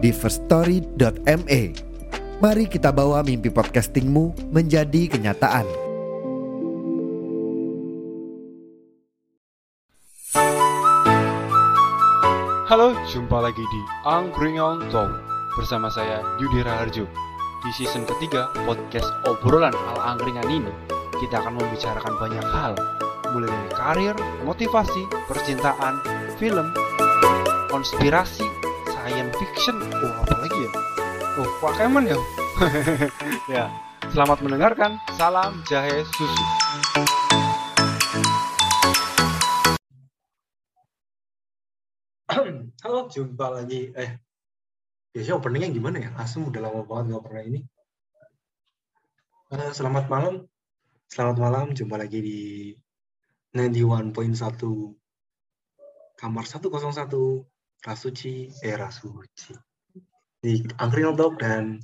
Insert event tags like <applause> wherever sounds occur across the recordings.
di firststory.me. Mari kita bawa mimpi podcastingmu menjadi kenyataan. Halo, jumpa lagi di Angkringan Talk bersama saya Yudi Raharjo. Di season ketiga podcast obrolan ala angkringan ini, kita akan membicarakan banyak hal, mulai dari karir, motivasi, percintaan, film, konspirasi, science fiction, oh apa lagi ya? Oh, Pokemon ya? <laughs> ya, selamat mendengarkan. Salam jahe susu. <clears throat> Halo, jumpa lagi. Eh, biasanya openingnya gimana ya? Asem udah lama banget nggak pernah ini. Eh, selamat malam. Selamat malam, jumpa lagi di 91.1 kamar 101 Rasuci, eh Rasuci. Di Angkringan Talk dan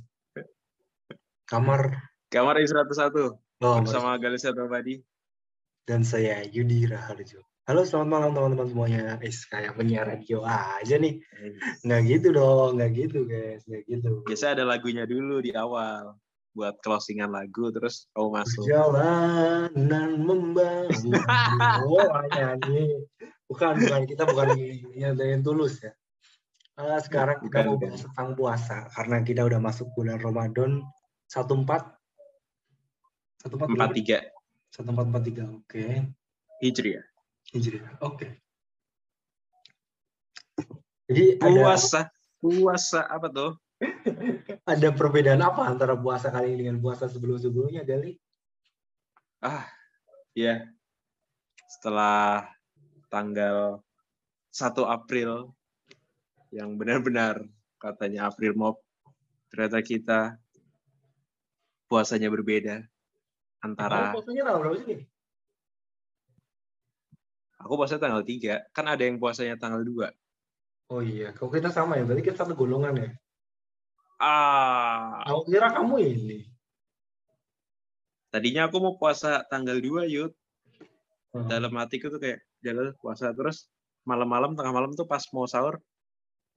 kamar Kamar I101 oh, bersama Galisa Prabadi. dan saya Yudi Raharjo. Halo, selamat malam teman-teman semuanya. Eh, kayak penyiar radio aja nih. Nggak gitu dong, nggak gitu guys, nggak gitu. Biasa ada lagunya dulu di awal buat closingan lagu terus kamu masuk. Perjalanan membangun. <laughs> oh, nyanyi. Bukan, bukan. Kita bukan yang tulus ya. Ah, sekarang kita mau bahas tentang puasa. Karena kita udah masuk bulan Ramadan. 14 14 Empat tiga 1443. Oke. Hijri ya. Hijriah. Oke. Jadi ada Puasa, puasa apa tuh? <laughs> ada perbedaan apa antara puasa kali ini dengan puasa sebelum-sebelumnya, Gali? Ah, ya. Setelah tanggal 1 April yang benar-benar katanya April Mop, ternyata kita puasanya berbeda antara Kamu puasanya tanggal berapa sih? aku puasa tanggal 3, kan ada yang puasanya tanggal 2. Oh iya, kalau kita sama ya, berarti kita satu golongan ya. Ah, Aku kira kamu ini. tadinya aku mau puasa tanggal 2, Yud. Hmm. Dalam hatiku tuh kayak jalan puasa terus malam-malam tengah malam tuh pas mau sahur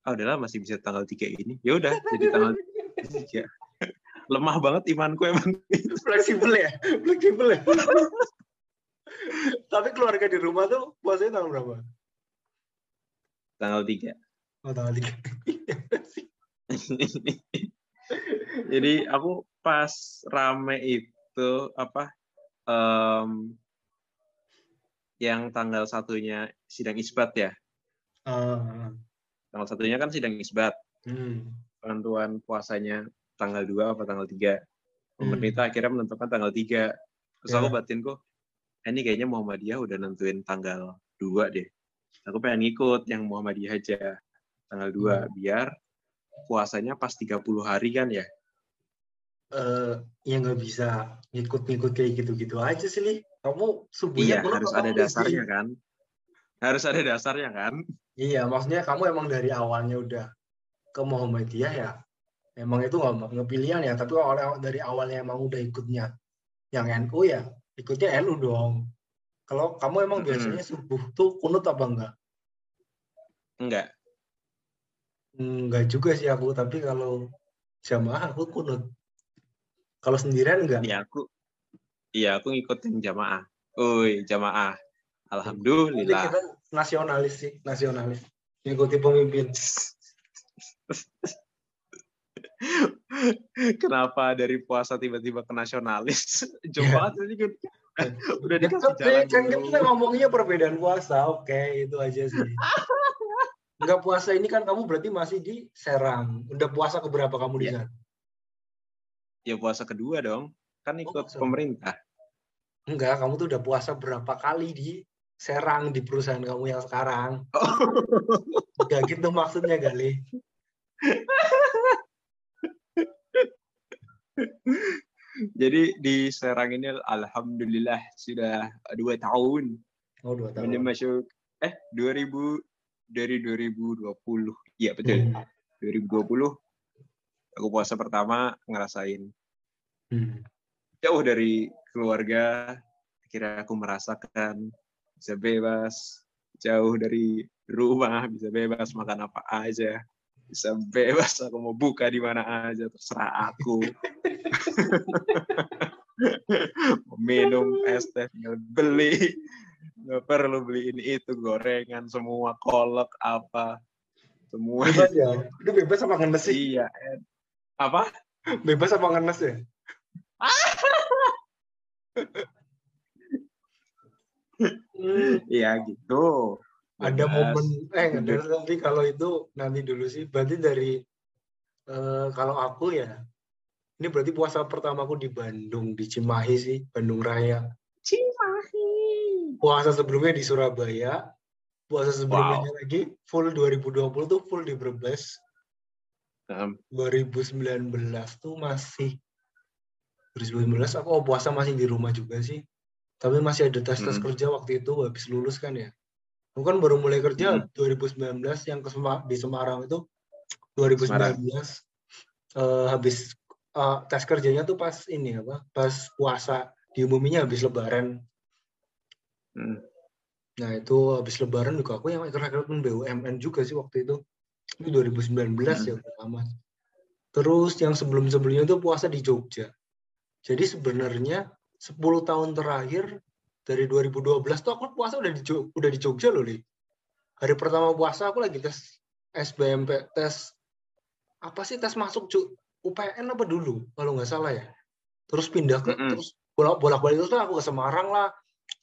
ah udahlah masih bisa tanggal 3 ini. Ya udah jadi tanggal 3. <laughs> Lemah banget imanku emang. <laughs> fleksibel ya, fleksibel ya. Tapi keluarga di rumah tuh puasanya tanggal berapa? tanggal 3. Oh, tanggal tiga. <laughs> jadi aku pas rame itu apa em, yang tanggal satunya sidang isbat ya. Ah, Tanggal satunya kan sidang isbat. hmm. penentuan puasanya tanggal 2 apa tanggal 3. Pemerintah akhirnya menentukan tanggal 3. Terus aku Ya. batinku, "Eh, ini kayaknya Muhammadiyah udah nentuin tanggal 2 deh. Aku pengen ngikut yang Muhammadiyah aja. Tanggal 2, Hmm. biar puasanya pas 30 hari kan ya. Eh, ya nggak bisa ngikut-ngikut kayak gitu-gitu aja sih nih. Kamu subuhnya Iya, belum harus ada dasarnya kan. Harus ada dasarnya kan. Iya, maksudnya kamu emang dari awalnya udah ke Muhammadiyah ya. Emang itu nggak nggak pilihan ya, tapi kalau awal- dari awalnya emang udah ikutnya yang NU ya, ikutnya NU dong. Kalau kamu emang biasanya subuh tuh kunut apa enggak? Enggak. Enggak juga sih aku, tapi kalau jamaah aku kunut. Kalau sendirian enggak? Iya, aku Iya, aku ngikutin jamaah. Oi, jamaah. Alhamdulillah. kita nasionalis sih, nasionalis. Ngikuti pemimpin. Kenapa dari puasa tiba-tiba ke nasionalis? Ya. banget ini kan. Udah dikasih jalan kan dulu. kita ngomongnya perbedaan puasa, oke itu aja sih. <laughs> Enggak puasa ini kan kamu berarti masih di Serang. Udah puasa keberapa kamu di Iya. sana? ya puasa kedua dong. Kan oh, ikut oh, pemerintah. Enggak, kamu tuh udah puasa berapa kali di Serang di perusahaan kamu yang sekarang. Oh. Gak gitu maksudnya kali. Jadi di Serang ini alhamdulillah sudah dua tahun. Oh, dua tahun. Ini masuk eh 2000 dari 2020. Iya betul. Hmm. 2020 aku puasa pertama ngerasain Hmm. jauh dari keluarga. Akhirnya aku merasakan bisa bebas jauh dari rumah, bisa bebas makan apa aja, bisa bebas aku mau buka di mana aja terserah aku. <laughs> minum es teh tinggal beli, nggak perlu beli ini itu gorengan semua kolak apa semua Bebas ya? Itu bebas apa ngenes sih? iya. Apa? Bebas apa ngenes ya? Iya gitu. Ada Bebas. momen eh ada nanti kalau itu nanti dulu sih. Berarti dari eh, kalau aku ya ini berarti puasa pertamaku di Bandung di Cimahi sih Bandung Raya. Cimahi. Puasa sebelumnya di Surabaya puasa sebelumnya lagi full 2020 tuh full di Brebes Nah, 2019 tuh masih 2019 aku oh, puasa masih di rumah juga sih tapi masih ada tes tes Mm. kerja waktu itu habis lulus kan ya aku kan baru mulai kerja Mm. 2019 yang ke di Semarang itu 2019 eh, habis eh, tes kerjanya tuh pas ini apa pas puasa diumuminya habis lebaran Hmm. Nah itu habis lebaran juga aku yang rekrutmen BUMN juga sih waktu itu. Itu 2019 ya pertama. Terus yang sebelum-sebelumnya itu puasa di Jogja. Jadi sebenarnya 10 tahun terakhir dari 2012 tuh aku puasa udah di Jog- udah di Jogja loh, Li. Hari pertama puasa aku lagi tes SBMP, tes apa sih tes masuk UPN apa dulu kalau nggak salah ya. Terus pindah ke Mm-mm. terus bolak bolak-balik terus lah aku ke Semarang lah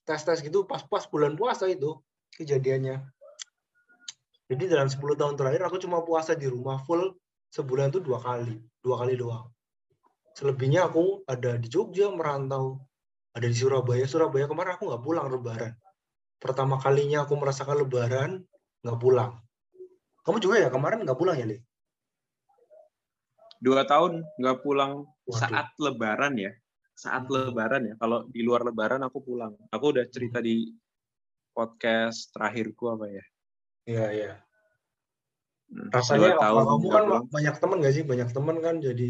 tes-tes gitu pas-pas bulan puasa itu kejadiannya. Jadi dalam 10 tahun terakhir aku cuma puasa di rumah full sebulan tuh dua kali, dua kali doang. Selebihnya aku ada di Jogja merantau, ada di Surabaya. Surabaya kemarin aku nggak pulang lebaran. Pertama kalinya aku merasakan lebaran nggak pulang. Kamu juga ya kemarin nggak pulang ya, Li? dua tahun nggak pulang Waduh. saat lebaran ya saat Hmm. lebaran ya kalau di luar lebaran aku pulang aku udah cerita di podcast terakhirku apa ya Iya, iya. Hmm, Rasanya dua tahun kamu kan pulang. banyak teman nggak sih? Banyak teman kan jadi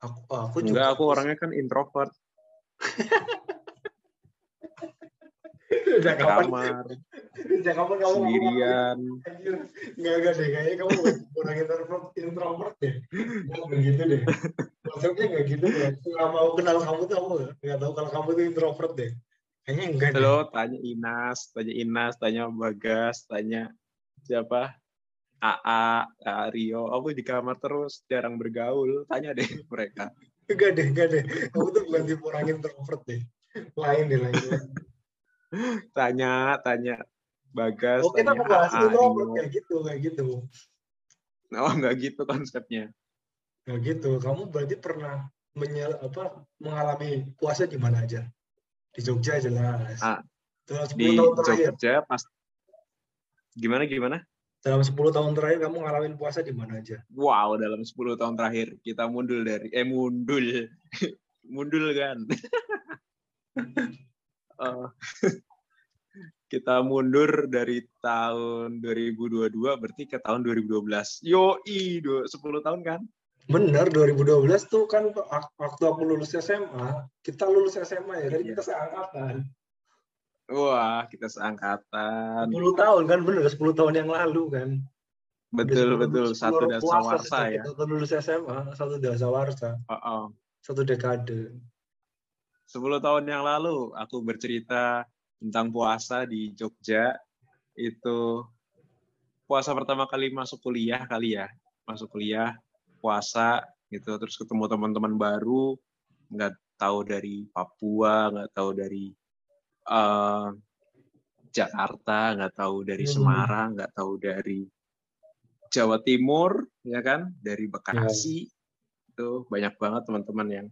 aku aku juga enggak aku orangnya kan introvert <laughs> kapan? kamar <laughs> Sejak kapan kamu sendirian Anjir, Nggak, nggak deh, kayaknya kamu orang introvert, introvert deh. Nggak gitu deh. Maksudnya nggak gitu deh. Selama aku kenal kamu tuh aku nggak tahu kalau kamu tuh introvert deh. Kayaknya enggak deh. lo tanya Inas tanya Inas tanya Bagas tanya siapa AA AA, Rio aku di kamar terus jarang bergaul tanya deh <laughs> mereka Enggak deh, enggak deh. Kamu tuh bukan tipe orang introvert deh. Lain deh, lain. tanya tanya Bagas Oh, kita tanya membahas introvert kayak gitu, kayak gitu. oh nggak gitu konsepnya Nggak gitu. Kamu berarti pernah menyel, apa mengalami puasa di mana aja? Di Jogja jelas. Ah, 10 di tahun terakhir. Jogja pas gimana gimana Dalam 10 tahun terakhir kamu ngalamin puasa di mana aja? wow dalam 10 tahun terakhir kita mundul dari eh mundul <laughs> mundul kan <laughs> Eh, kita mundur dari tahun 2022 berarti ke tahun 2012 yoi do 10 tahun kan Bener, 2012 tuh kan wak- waktu aku lulus SMA, kita lulus SMA ya, dari Iya. kita seangkatan. Wah kita seangkatan. 10 tahun kan, bener, 10 tahun yang lalu kan. betul betul. satu lulus dasar puasa warsa sejak ya. Kita lulus SMA, satu dasar warsa, Oh, oh. satu dekade. 10 tahun yang lalu aku bercerita tentang puasa di Jogja. Itu puasa pertama kali masuk kuliah kali ya. Masuk kuliah puasa gitu. Terus ketemu teman-teman baru. Nggak tahu dari Papua nggak tahu dari eh, Jakarta nggak tahu dari Hmm. Semarang nggak tahu dari Jawa Timur ya kan dari Bekasi itu banyak banget teman-teman yang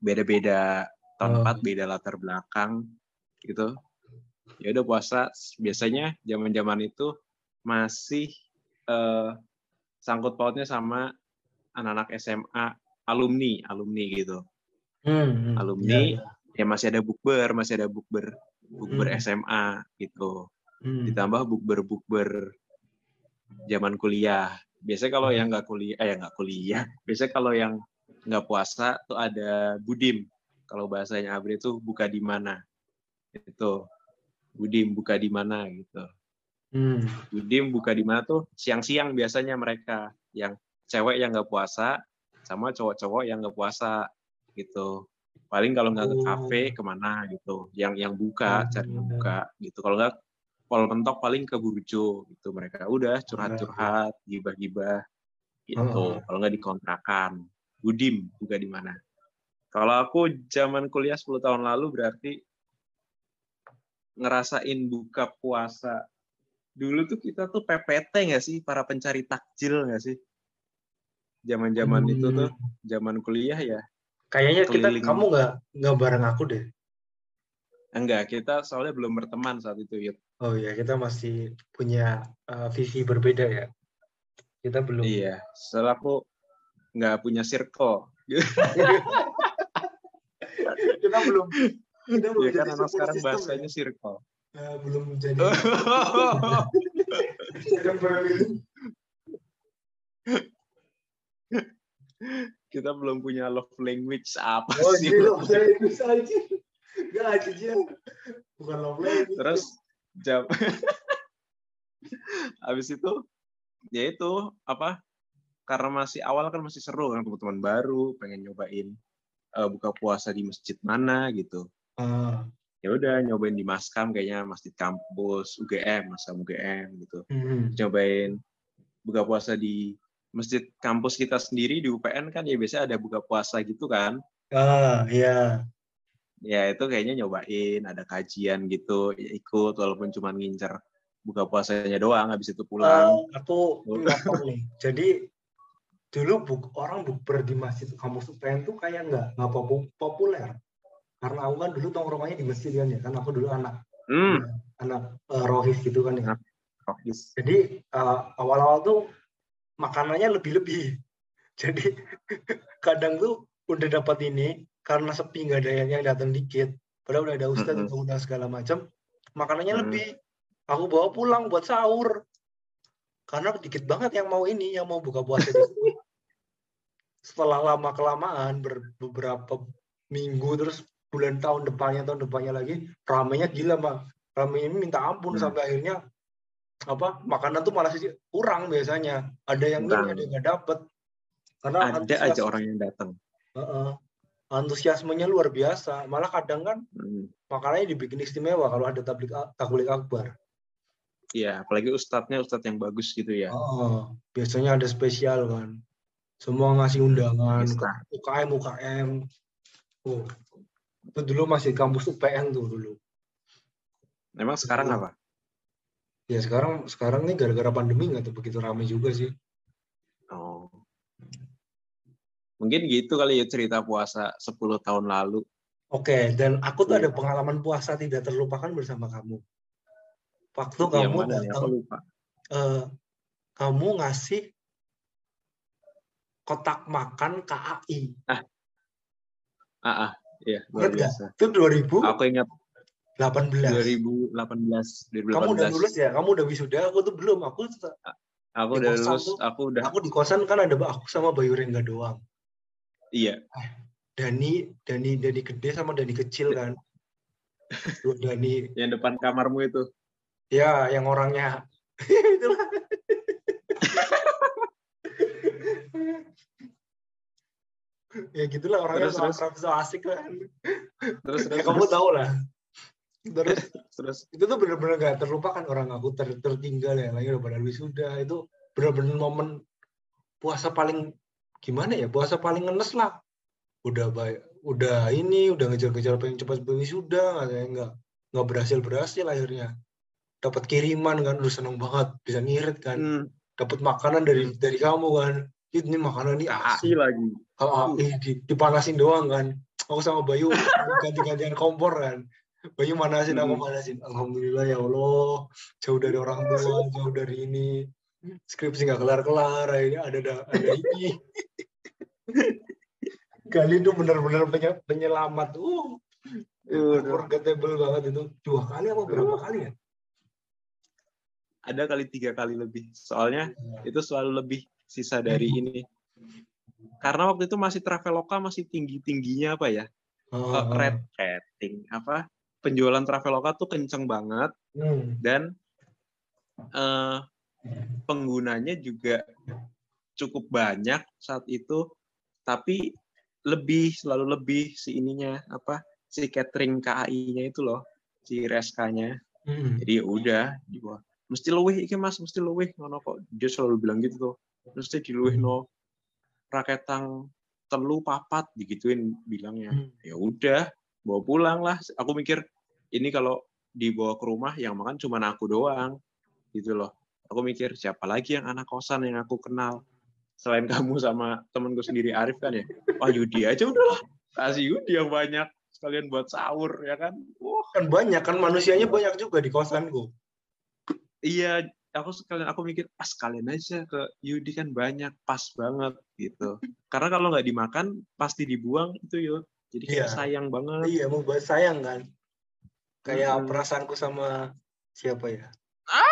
beda-beda tempat, Oh. beda latar belakang gitu. Ya udah puasa biasanya zaman-zaman itu masih eh, sangkut pautnya sama anak-anak SMA alumni, alumni gitu. Hmm, hmm. Alumni. Iya, iya. Ya masih ada bukber, masih ada bukber bukber Hmm. SMA gitu. Hmm. Ditambah bukber-bukber zaman kuliah. Biasanya kalau Hmm. yang nggak kuliah, eh nggak kuliah. <laughs> Biasanya kalau yang nggak puasa tuh ada budim. Kalau bahasanya Abri itu buka di mana. Itu budim buka di mana gitu. Hmm. Budim buka di mana tuh siang-siang biasanya mereka yang cewek yang nggak puasa sama cowok-cowok yang nggak puasa gitu. Paling kalau nggak ke Oh. kafe ke mana gitu. Yang yang buka Oh. cari yang buka gitu. Kalau nggak pol mentok paling ke burjo gitu mereka. Udah curhat-curhat, gibah-gibah gitu. Kalau nggak dikontrakan. Budim buka di mana. Kalau aku zaman kuliah 10 tahun lalu berarti ngerasain buka puasa dulu tuh kita tuh PPT nggak sih para pencari takjil nggak sih zaman-zaman itu Hmm. tuh zaman kuliah ya Kayaknya kita kamu nggak nggak bareng aku deh. enggak kita soalnya belum berteman saat itu Yud. Oh iya, kita masih punya uh, visi berbeda ya. Kita belum. iya soalnya aku nggak punya circle kita belum. Kita belum ya jadi anak support sekarang bahasanya ya. circle Uh, belum jadi. <laughs> Kita belum punya love language apa Oh sih iya, love language aja. Gak aja dia. Bukan love language. terus jam <laughs> habis itu ya itu apa karena masih awal kan masih seru kan teman-teman baru pengen nyobain eh, buka puasa di masjid mana gitu Ah, ya udah nyobain di maskam kayaknya masjid kampus UGM maskam UGM gitu hmm. nyobain buka puasa di masjid kampus kita sendiri di UPN kan ya biasanya ada buka puasa gitu kan Ah, iya. ya itu kayaknya nyobain ada kajian gitu ya ikut walaupun cuma ngincer buka puasanya doang habis itu pulang Eh, aku lapor nih. Jadi dulu buk, orang bukber di masjid kampus UPN tuh kayak nggak nggak popu- populer. Karena aku kan dulu tongkrongannya di masjid kan ya. Kan aku dulu anak hmm anak eh, rohis gitu kan ya. Rohis. Jadi eh, awal-awal tuh makanannya lebih-lebih. <laughs> Jadi <laughs> kadang tuh udah dapat ini karena sepi nggak ada yang, datang dikit. Padahal udah ada ustadz Mm-mm. udah segala macam. Makanannya Mm. lebih. Aku bawa pulang buat sahur. Karena dikit banget yang mau ini, yang mau buka puasa di sini. <laughs> Setelah lama kelamaan ber- beberapa minggu terus bulan tahun depannya tahun depannya lagi ramenya gila mah rame ini minta ampun Hmm. sampai akhirnya apa makanan tuh malah sih kurang biasanya ada yang ini ada yang nggak dapet karena ada antusias- aja orang yang datang Heeh. antusiasmenya luar biasa malah kadang kan Hmm. makanannya dibikin istimewa kalau ada tablik tablik akbar Iya, apalagi ustadznya ustadz yang bagus gitu ya. Oh, biasanya ada spesial kan semua ngasih undangan Pesta. UKM UKM oh itu dulu masih kampus UPN tuh dulu Memang sekarang Iya. apa? Ya sekarang sekarang nih gara-gara pandemi nggak tuh begitu ramai juga sih Oh. Mungkin gitu kali ya cerita puasa 10 tahun lalu. Oke, dan aku tuh Iya. ada pengalaman puasa tidak terlupakan bersama kamu. Waktu yang kamu mana datang, lupa. eh, kamu ngasih kotak makan KAI. Ah, ah, iya, luar Ingat biasa. Itu 2018. Aku ingat 2018, 2018. Kamu udah lulus ya? Kamu udah wisuda? Aku tuh belum. Aku Aku udah kosan lulus, tuh. aku udah aku di kosan kan ada aku sama Bayu Rengga doang. iya. Dani, Dani, Dani gede sama Dani kecil kan. Dua Dani, <laughs> Yang depan kamarmu itu. ya yang orangnya <laughs> itulah. <laughs> ya gitulah orangnya Terus, so terus. so asik kan. Terus terus Ya, kamu terus, tahu lah. Terus <laughs> terus. Itu tuh bener-bener gak terlupakan orang aku ter- tertinggal ya lagi udah pada wisuda. Itu bener-bener momen puasa paling gimana ya? Puasa paling ngenes lah. Udah baik udah ini udah ngejar-ngejar pengen cepat wisuda nggak nggak nggak berhasil berhasil akhirnya. Dapat kiriman kan udah seneng banget bisa ngirit kan. Hmm, dapat makanan dari dari kamu kan. Ini makanan ini KAI lagi. kalau eh, di- dipanasin doang kan. Aku sama Bayu ganti-gantian kompor kan Bayu manasin aku Hmm. manasin alhamdulillah ya Allah jauh dari orang tua jauh dari ini skripsi nggak kelar-kelar ini ada ada, ada ini Gali itu benar-benar penye- penyelamat. Uh, Udah. unforgettable banget itu. Dua kali apa berapa kali ya? Ada kali tiga kali lebih. Soalnya itu selalu lebih sisa dari ini. Karena waktu itu masih Traveloka masih tinggi-tingginya apa ya? Eh, red rating apa? Penjualan Traveloka tuh kenceng banget. Hmm. dan eh, penggunanya juga cukup banyak saat itu. Tapi lebih selalu lebih si ininya apa si catering KAI-nya itu loh si reska-nya Hmm. jadi ya udah bawah. Mesti luwih iki mas mesti luwih ngono kok. Dia selalu bilang gitu tuh mesti diluwih no raketang telu papat digituin bilangnya. Hmm. ya udah bawa pulang lah. Aku mikir ini kalau dibawa ke rumah yang makan cuma aku doang. Gitu loh. Aku mikir siapa lagi yang anak kosan yang aku kenal? Selain <laughs> kamu sama temenku sendiri Arif kan ya? Wah Yudi aja udahlah kasih Yudi yang banyak. Sekalian buat sahur ya kan? Wah. Kan banyak kan manusianya banyak juga di kosanku. iya aku sekalian aku mikir ah sekalian aja ke Yudi kan banyak pas banget gitu. Karena kalau nggak dimakan pasti dibuang itu yuk jadi kayak Iya. sayang banget Iya, mau buat sayang kan. Kayak Mm-mm. perasaanku sama siapa ya? Ah!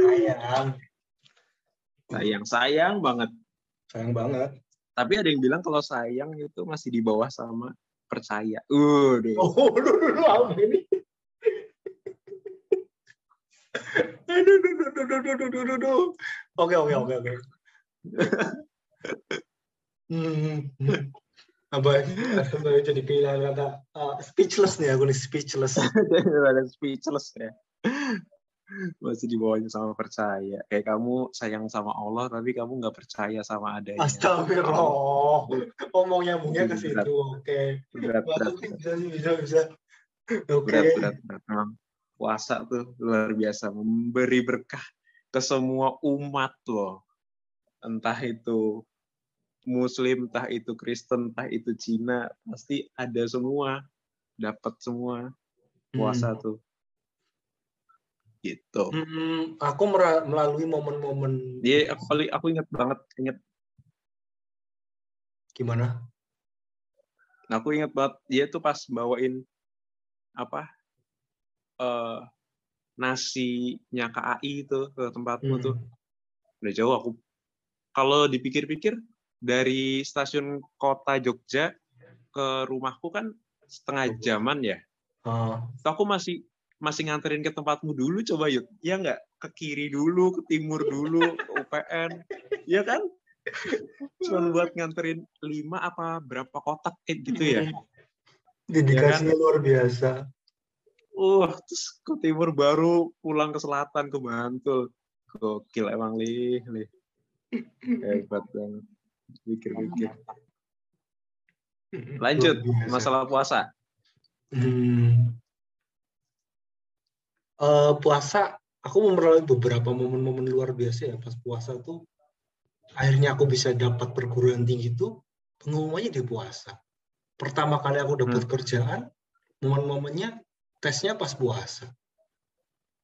Sayang. sayang sayang banget Sayang banget. tapi ada yang bilang kalau sayang itu masih di bawah sama percaya Udah. Oh, aduh, aduh, aduh, ini? Aduh, aduh, aduh, aduh, aduh, aduh, aduh, aduh. Oke, oke, oke, oke. <laughs> Hmm, hmm. Apa? Jadi kehilangan kata uh, speechless nih aku nih speechless. <laughs> ada speechless ya masih di bawahnya sama percaya kayak kamu sayang sama Allah tapi kamu nggak percaya sama adanya Astagfirullah. Omong nyambungnya ke situ. Oke. berat berat bisa bisa bisa. Oke. berat berat berat memang puasa tuh luar biasa memberi berkah ke semua umat loh entah itu Muslim entah itu Kristen entah itu Cina pasti ada semua. Dapat semua puasa tuh. Gitu. Hmm, aku melalui momen-momen dia aku kali aku ingat banget ingat. Gimana? Nah, aku ingat banget dia tuh pas bawain apa eh nasinya KAI itu ke tempatmu Hmm. tuh udah jauh aku kalau dipikir-pikir dari stasiun kota Jogja ke rumahku kan setengah jaman ya. Tuh aku masih masih nganterin ke tempatmu dulu coba yuk ya nggak? Ke kiri dulu ke timur dulu ke UPN ya kan? <laughs> Cuma buat nganterin lima apa berapa kotak kayak gitu ya. Dedikasinya luar biasa. uh terus ke timur baru pulang ke selatan ke Bantul. Gokil emang lih lih. <laughs> Hebat banget pikir-pikir lanjut Luar biasa. masalah puasa Hmm. Eh, puasa, aku memerolehi beberapa momen-momen luar biasa ya pas puasa tuh. Akhirnya aku bisa dapat perguruan tinggi tuh pengumumannya di puasa. Pertama kali aku dapat Hmm. kerjaan, momen-momennya tesnya pas puasa.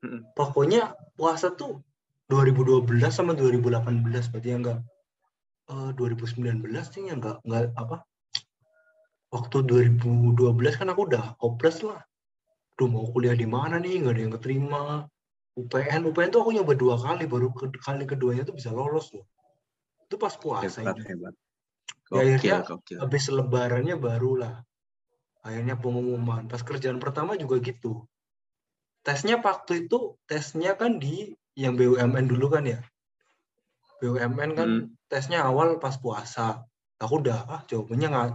Hmm. Pokoknya puasa tuh 2012 sama 2018 berarti ya enggak eh 2019 sih ya enggak enggak apa waktu 2012 kan aku udah hopeless lah. Duh mau kuliah di mana nih? Nggak ada yang keterima. UPN, UPN tuh aku nyoba dua kali, baru ke- kali keduanya tuh bisa lolos loh. Itu pas puasa. hebat itu. hebat Ya, akhirnya gokil Habis lebarannya barulah. Akhirnya pengumuman. Pas kerjaan pertama juga gitu. Tesnya waktu itu, tesnya kan di yang BUMN dulu kan ya. BUMN kan Hmm. Tesnya awal pas puasa. Aku udah, ah jawabannya nggak,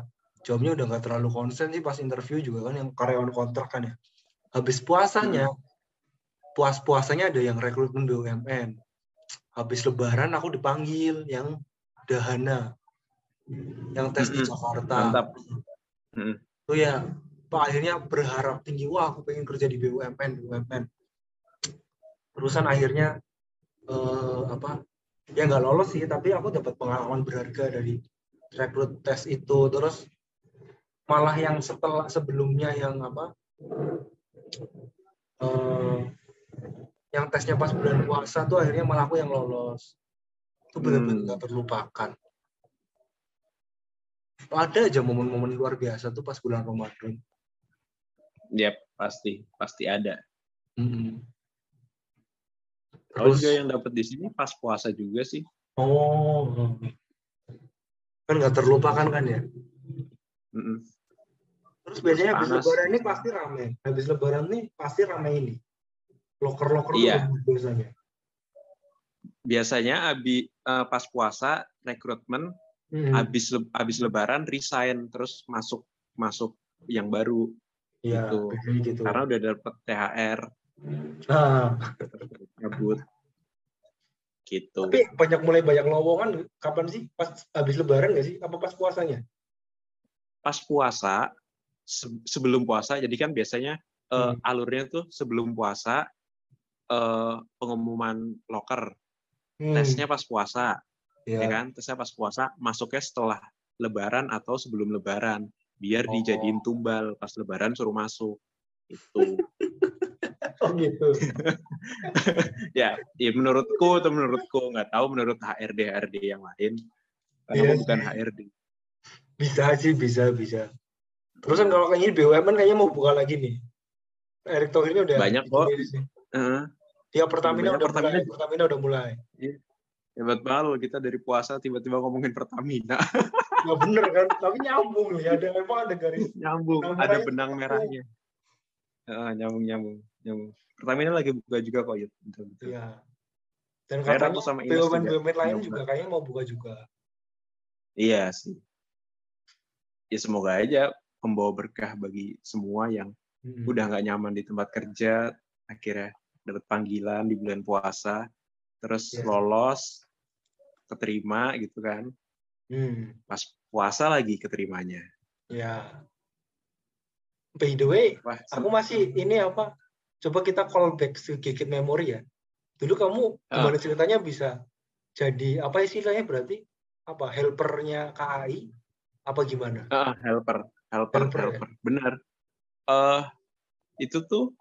jawabnya udah nggak terlalu konsen sih pas interview juga kan yang karyawan kontrak kan ya. Habis puasanya, puas-puasanya ada yang rekrutmen BUMN. Habis lebaran aku dipanggil yang dahana. Yang tes di Mm-mm. Jakarta. mantap. Tuh ya, Pak akhirnya berharap tinggi, wah aku pengen kerja di BUMN, BUMN. Terusan akhirnya eh, apa? Ya nggak lolos sih, tapi aku dapat pengalaman berharga dari rekrut tes itu. Terus malah yang setelah sebelumnya yang apa? eh, yang tesnya pas bulan puasa tuh akhirnya malah aku yang lolos. Itu benar-benar Hmm. nggak terlupakan. Ada aja momen-momen luar biasa tuh pas bulan Ramadan. Yep, pasti, pasti ada. Mm-mm. Kalau Terus, juga yang dapat di sini pas puasa juga sih. oh, kan nggak terlupakan kan ya. Mm-mm. Terus biasanya habis lebaran ini pasti rame. Habis lebaran nih pasti rame ini. Loker-loker Iya. biasanya. Biasanya abi eh, pas puasa rekrutmen, Mm-mm. habis le- habis lebaran resign terus masuk masuk yang baru Iya, gitu. gitu. karena udah dapet THR Nah, cabut gitu. tapi banyak mulai banyak lowongan kapan sih? Pas habis lebaran nggak sih? Apa pas puasanya? Pas puasa se- sebelum puasa jadi kan biasanya Hmm. alurnya tuh sebelum puasa eh, pengumuman loker Hmm, tesnya pas puasa iya. ya kan tesnya pas puasa masuknya setelah lebaran atau sebelum lebaran biar Oh. dijadiin tumbal pas lebaran suruh masuk itu <laughs> Oh gitu. <laughs> ya ya menurutku atau menurutku nggak tahu menurut HRD HRD yang lain karena aku bukan. HRD Bisa sih, bisa, bisa. Terus kan kalau kayaknya BUMN kayaknya mau buka lagi nih. Erick Thohir ini udah Banyak kok. Heeh. Tiap Pertamina udah Pertamina mulai. Pertamina udah mulai. hebat banget loh kita dari puasa tiba-tiba ngomongin Pertamina <laughs> Nggak bener kan? Tapi nyambung loh ya. Ada emang ada garis. nyambung ada benang merahnya Heeh, nyambung nyambung nyambung Pertamina lagi buka juga kok Yud. Betul, betul. Iya. Dan katanya juga. BUMN lain Nyoba. juga kayaknya mau buka juga. iya sih ya semoga aja membawa berkah bagi semua yang Hmm. udah nggak nyaman di tempat kerja akhirnya dapat panggilan di bulan puasa terus Iya. lolos keterima gitu kan Hmm. pas puasa lagi keterimanya Ya. By the way, wah aku masih ini apa? Coba kita call back sedikit memori ya. Dulu kamu Ah. gimana ceritanya bisa jadi apa istilahnya berarti apa helpernya KAI apa gimana? Ah, helper, helper, Helper, ya? helper. Benar. Eh itu tuh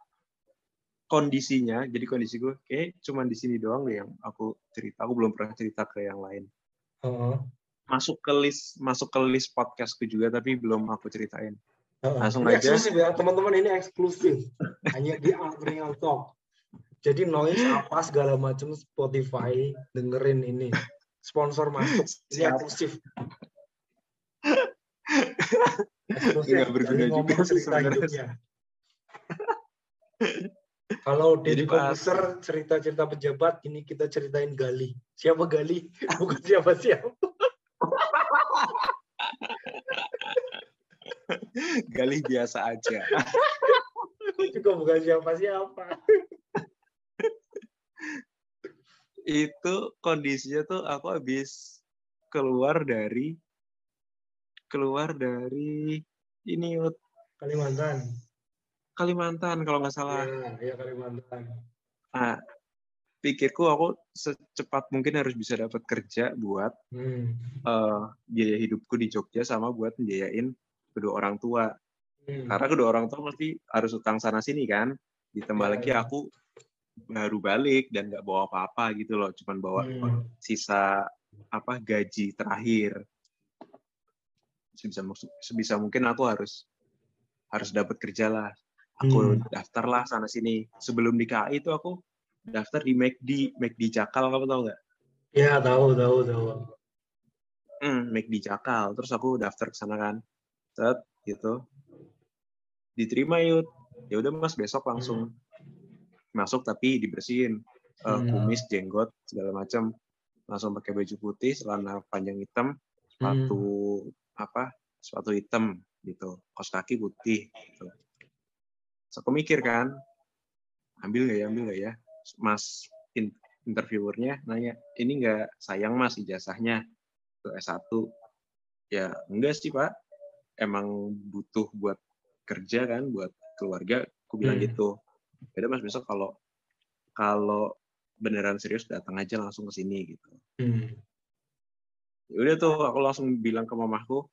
kondisinya, jadi kondisi gue kayak cuman di sini doang deh yang aku cerita. Aku belum pernah cerita ke yang lain. Heeh. Masuk ke list, masuk ke list podcastku juga, tapi belum aku ceritain. Langsung Ini aja. eksklusif ya teman-teman ini eksklusif hanya di Angkringan Talk. Jadi noise apa segala macam Spotify dengerin ini sponsor masuk ini eksklusif. eksklusif. Nggak berguna juga ngomong sih cerita sebenarnya. hidupnya. Kalau Deddy Komposer cerita-cerita pejabat, ini kita ceritain Gali. Siapa Gali? <laughs> Bukan siapa-siapa. Galih biasa aja. <laughs> Juga bukan siapa-siapa. itu kondisinya tuh aku habis keluar dari keluar dari ini Kalimantan. Kalimantan kalau nggak salah. Iya, iya Kalimantan. Nah, pikirku aku secepat mungkin harus bisa dapat kerja buat Hmm. eh, biaya hidupku di Jogja sama buat biayain kedua orang tua. Hmm. Karena kedua orang tua pasti harus utang sana sini kan. Ditambah Iya, lagi iya. aku baru balik dan nggak bawa apa-apa gitu loh, cuman bawa Hmm. sisa apa gaji terakhir. Sebisa sebisa mungkin aku harus harus dapat kerja lah. Aku Hmm. daftar lah sana sini. Sebelum di KAI itu aku daftar di McD, McD Cakal kamu tahu nggak? Ya tahu tahu tahu. Hmm, McD Cakal. Terus aku daftar ke sana kan. Set gitu. Diterima yuk. Ya udah Mas besok langsung masuk tapi dibersihin Eh, Hmm. kumis, jenggot, segala macam. Langsung pakai baju putih, celana panjang hitam, sepatu apa? Sepatu hitam gitu. Kos kaki putih gitu. Terus aku mikir kan, ambil nggak ya, ambil nggak ya? Mas in- interviewernya nanya, ini nggak sayang mas ijazahnya ke S1? Ya enggak sih pak, emang butuh buat kerja kan, buat keluarga. Aku bilang Hmm. gitu. Beda mas besok kalau kalau beneran serius datang aja langsung ke sini gitu. Hmm. Ya udah tuh aku langsung bilang ke mamahku,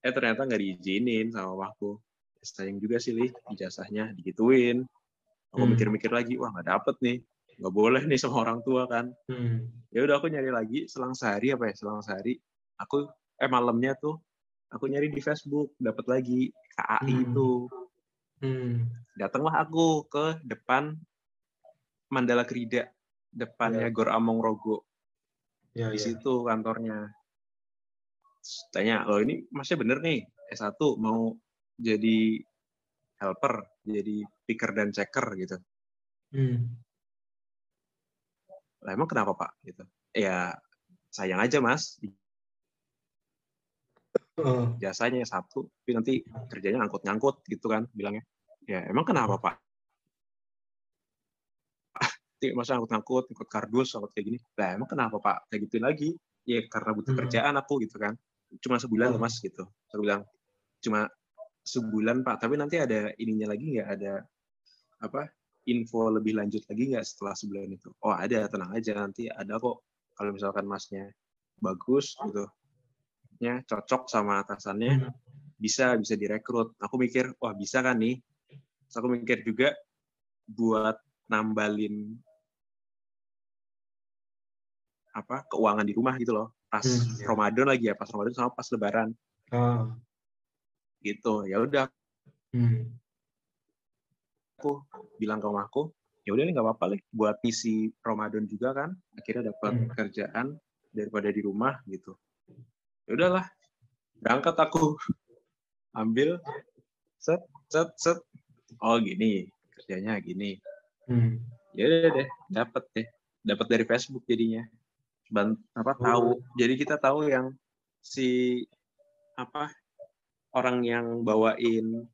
eh ternyata nggak diizinin sama mamahku. Ya, Sayang juga sih Li, ijazahnya digituin. Aku Hmm. mikir-mikir lagi, wah nggak dapet nih, nggak boleh nih sama orang tua kan. Hmm. Ya udah aku nyari lagi, selang sehari apa ya, selang sehari, aku eh malamnya tuh aku nyari di Facebook dapat lagi. KAI Hmm. itu. Hmm. datanglah aku ke depan Mandala Krida depannya Gor Among Rogo. Ya, di ya. situ kantornya. Terus tanya lo ini masnya bener nih S1 mau jadi helper jadi picker dan checker gitu. Hmm. lah emang kenapa pak? Gitu. Ya sayang aja mas Heeh. jasanya satu tapi nanti kerjanya ngangkut-ngangkut gitu kan bilangnya. Ya emang kenapa pak? <laughs> Masa ngangkut-ngangkut ngikut kardus ngangkut kayak gini. Lah emang kenapa pak? Kayak gituin lagi. Ya karena butuh Hmm. kerjaan aku gitu kan. Cuma sebulan Oh. mas gitu. Aku bilang cuma sebulan pak. Tapi nanti ada ininya lagi nggak? Ada apa info lebih lanjut lagi nggak setelah sebulan itu? Oh ada. Tenang aja. Nanti ada kok. Kalau misalkan masnya bagus gitu ya cocok sama atasannya Hmm. bisa bisa direkrut aku mikir wah bisa kan nih Terus aku mikir juga buat nambalin apa keuangan di rumah gitu loh pas Hmm, iya. Ramadan lagi ya pas Ramadan sama pas Lebaran Ah. gitu ya udah Hmm. aku bilang ke mamaku ya udah nih nggak apa-apa nih buat misi Ramadan juga kan akhirnya dapat Hmm. kerjaan daripada di rumah gitu ya udahlah berangkat aku. Ambil. Set set set. Oh gini. Kerjanya gini. Hmm. ya udah deh dapat deh. Dapat dari Facebook jadinya. Ban apa tahu. Jadi kita tahu yang si apa orang yang bawain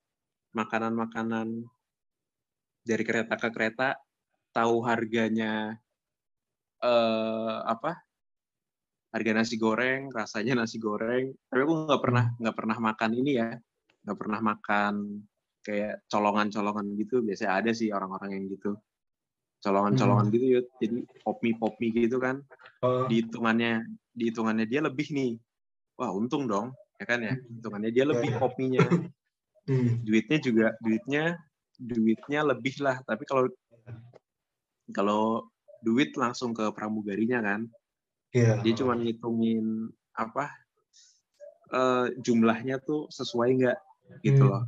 makanan-makanan dari kereta ke kereta tahu harganya eh apa harga nasi goreng rasanya nasi goreng. Tapi aku nggak pernah nggak pernah makan ini ya. Nggak pernah makan kayak colongan-colongan gitu. Biasanya ada sih orang-orang yang gitu. Colongan-colongan gitu ya jadi pop mie pop mie gitu kan. Oh. di hitungannya di hitungannya dia lebih nih. Wah untung dong ya kan ya? Hitungannya dia lebih Ya, ya. pop mie-nya <laughs> Hmm. duitnya juga duitnya duitnya lebih lah. Tapi kalau kalau duit langsung ke pramugarinya kan Iya. dia cuma ngitungin apa eh, jumlahnya tuh sesuai nggak gitu Hmm. loh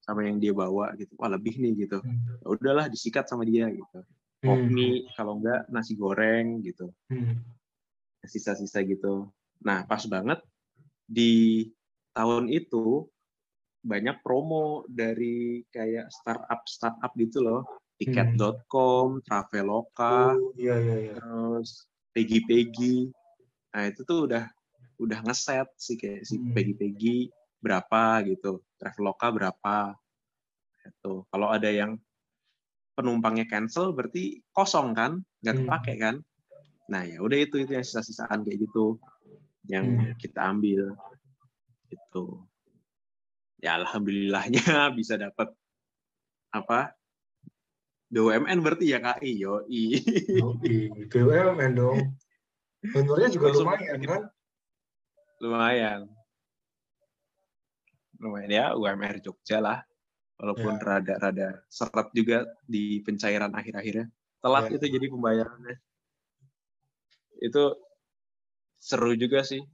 sama yang dia bawa gitu wah lebih nih gitu Hmm. Ya udahlah disikat sama dia gitu Hmm. mie kalau enggak nasi goreng gitu Hmm. sisa-sisa gitu nah pas banget di tahun itu banyak promo dari kayak startup startup gitu loh tiket.com, Traveloka, Oh, iya iya iya. terus Peggy-Peggy. Nah, itu tuh udah udah ngeset sih kayak si Hmm. Peggy-Peggy berapa gitu, Traveloka berapa. Itu. Kalau ada yang penumpangnya cancel berarti kosong kan, nggak Hmm. kepake kan. Nah, ya udah itu itu yang sisa-sisaan kayak gitu yang Hmm. kita ambil. Itu. Ya alhamdulillahnya <laughs> bisa dapat apa? BUMN berarti ya KI, yoi. Yoi, BUMN dong. Honornya juga Langsung lumayan bikin- kan? lumayan lumayan ya UMR Jogja lah walaupun Ya. rada-rada seret juga di pencairan akhir-akhirnya telat Ya. itu jadi pembayarannya itu seru juga sih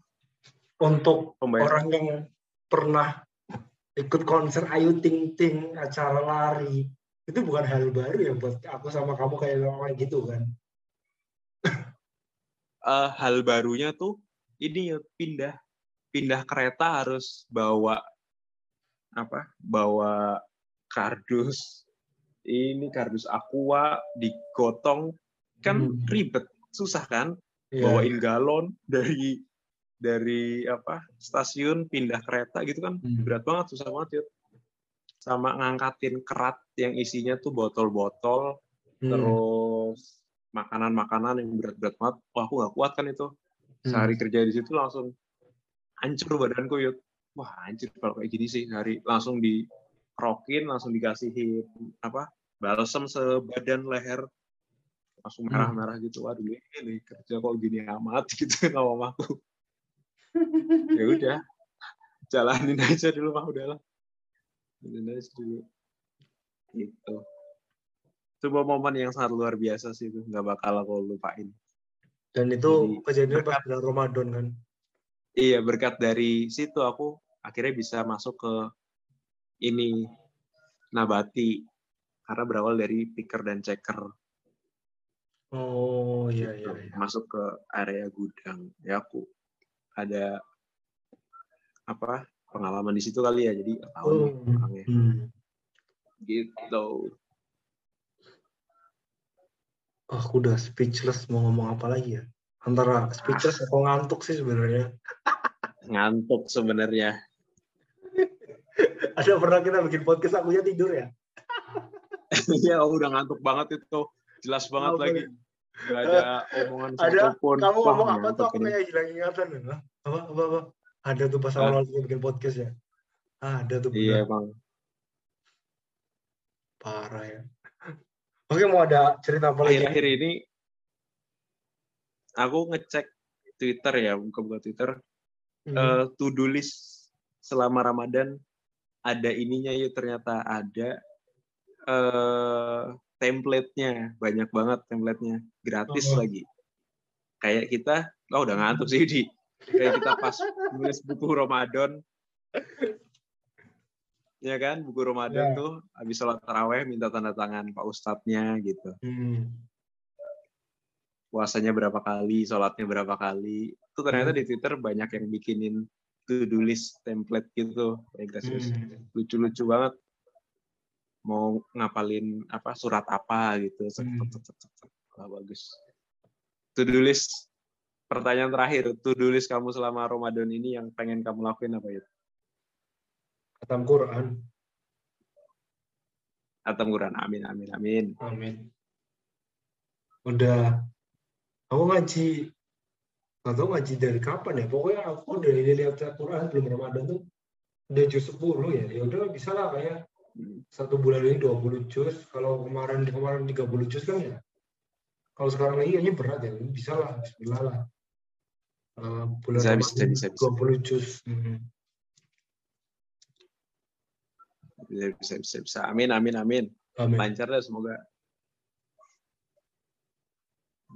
Untuk pembayaran orang yang pernah ikut konser Ayu Ting Ting, acara lari, itu bukan hal baru ya buat aku sama kamu kayak kayak gitu kan? Eh, hal barunya tuh ini ya, pindah pindah kereta harus bawa apa bawa kardus ini kardus aqua digotong kan Hmm. ribet susah kan Iya. bawain galon dari dari apa stasiun pindah kereta gitu kan Hmm. berat banget susah banget Yud. Sama ngangkatin kerat yang isinya tuh botol-botol Hmm. terus makanan-makanan yang berat-berat banget. Wah aku gak kuat kan itu. Hmm. sehari kerja di situ langsung hancur badanku yuk wah hancur kalau kayak gini sih. Hari langsung dikerokin langsung dikasihin apa balsem sebadan leher. Langsung Hmm. merah-merah gitu. Waduh ini kerja kok gini amat <laughs> gitu sama mamaku. <laughs> Ya udah jalanin aja dulu mah udahlah aja dulu gitu itu momen yang sangat luar biasa sih itu nggak bakal aku lupain Dan itu Jadi, kejadian pas berkat- bulan Ramadan kan? iya berkat dari situ aku akhirnya bisa masuk ke ini nabati karena berawal dari picker dan checker Oh iya iya. gitu. iya. masuk ke area gudang ya aku ada apa pengalaman di situ kali ya jadi tahu Oh, orangnya hmm. gitu Oh, aku udah speechless mau ngomong apa lagi ya. Antara speechless atau ngantuk sih sebenarnya. <laughs> ngantuk sebenarnya <laughs> Ada pernah kita bikin podcast akunya tidur ya? <laughs> Iya, udah ngantuk banget itu. Jelas banget Apa lagi. Gak ada omongan Ada, satupun. Kamu ngomong apa tuh aku kayak hilang ingatan. Hah? Apa, apa, apa? Ada tuh pas Hah? awal kita bikin podcast ya. Ah, ada tuh Iya, bener. Bang. Parah ya. <laughs> Oke, mau ada cerita apa lagi? Akhir-akhir ini aku ngecek Twitter ya, buka-buka Twitter. Hmm. eh, to-do list selama Ramadan ada ininya ya ternyata ada eh template-nya banyak banget template-nya gratis Oh. lagi kayak kita oh udah ngantuk sih di kayak kita pas nulis buku Ramadan ya kan buku Ramadan Ya. tuh habis sholat taraweh minta tanda tangan Pak Ustadznya gitu Hmm. puasanya berapa kali, sholatnya berapa kali. Itu ternyata Hmm. di Twitter banyak yang bikinin to-do list template gitu. Gratis. Hmm. Lucu-lucu banget. Mau ngapalin apa surat apa gitu. Hmm. Wah, bagus. To-do list. Pertanyaan terakhir, to-do list kamu selama Ramadan ini yang pengen kamu lakuin apa ya? Khatam Quran. Atam Quran. Amin, amin, amin. Amin. Udah, aku ngaji, nggak tahu ngaji dari kapan ya. Pokoknya aku dari lihat Al-Quran belum Ramadan tuh udah juz 10 ya. Ya udah bisa lah kayak Hmm. satu bulan ini 20 juz. Kalau kemarin kemarin 30 juz kan ya. Kalau sekarang lagi kayaknya berat ya. Bisa lah, Bismillah lah. Eh, bulan Bisa, bisa, bisa, bisa. 20 juz. Hmm. Bisa, bisa, bisa, bisa. Amin, amin, amin. Amin. lancar dah semoga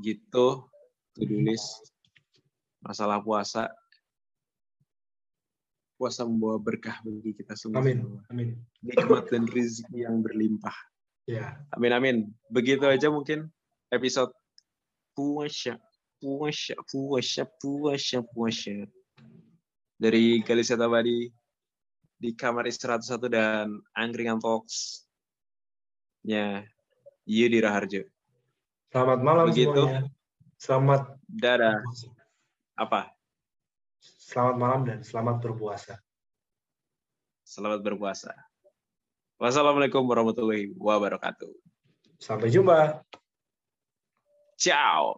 gitu to-do list masalah puasa puasa membawa berkah bagi kita semua Amin. Amin. nikmat dan rezeki yang berlimpah Ya. amin amin begitu aja mungkin episode puasa puasa puasa puasa puasa. Dari Kalisa Tabadi di kamar istirahat satu dan Angkringan Talks nya Yudi Raharjo Selamat malam Begitu. semuanya. Selamat dadah. apa? Selamat malam dan selamat berpuasa. selamat berpuasa. Wassalamualaikum warahmatullahi wabarakatuh. Sampai jumpa. ciao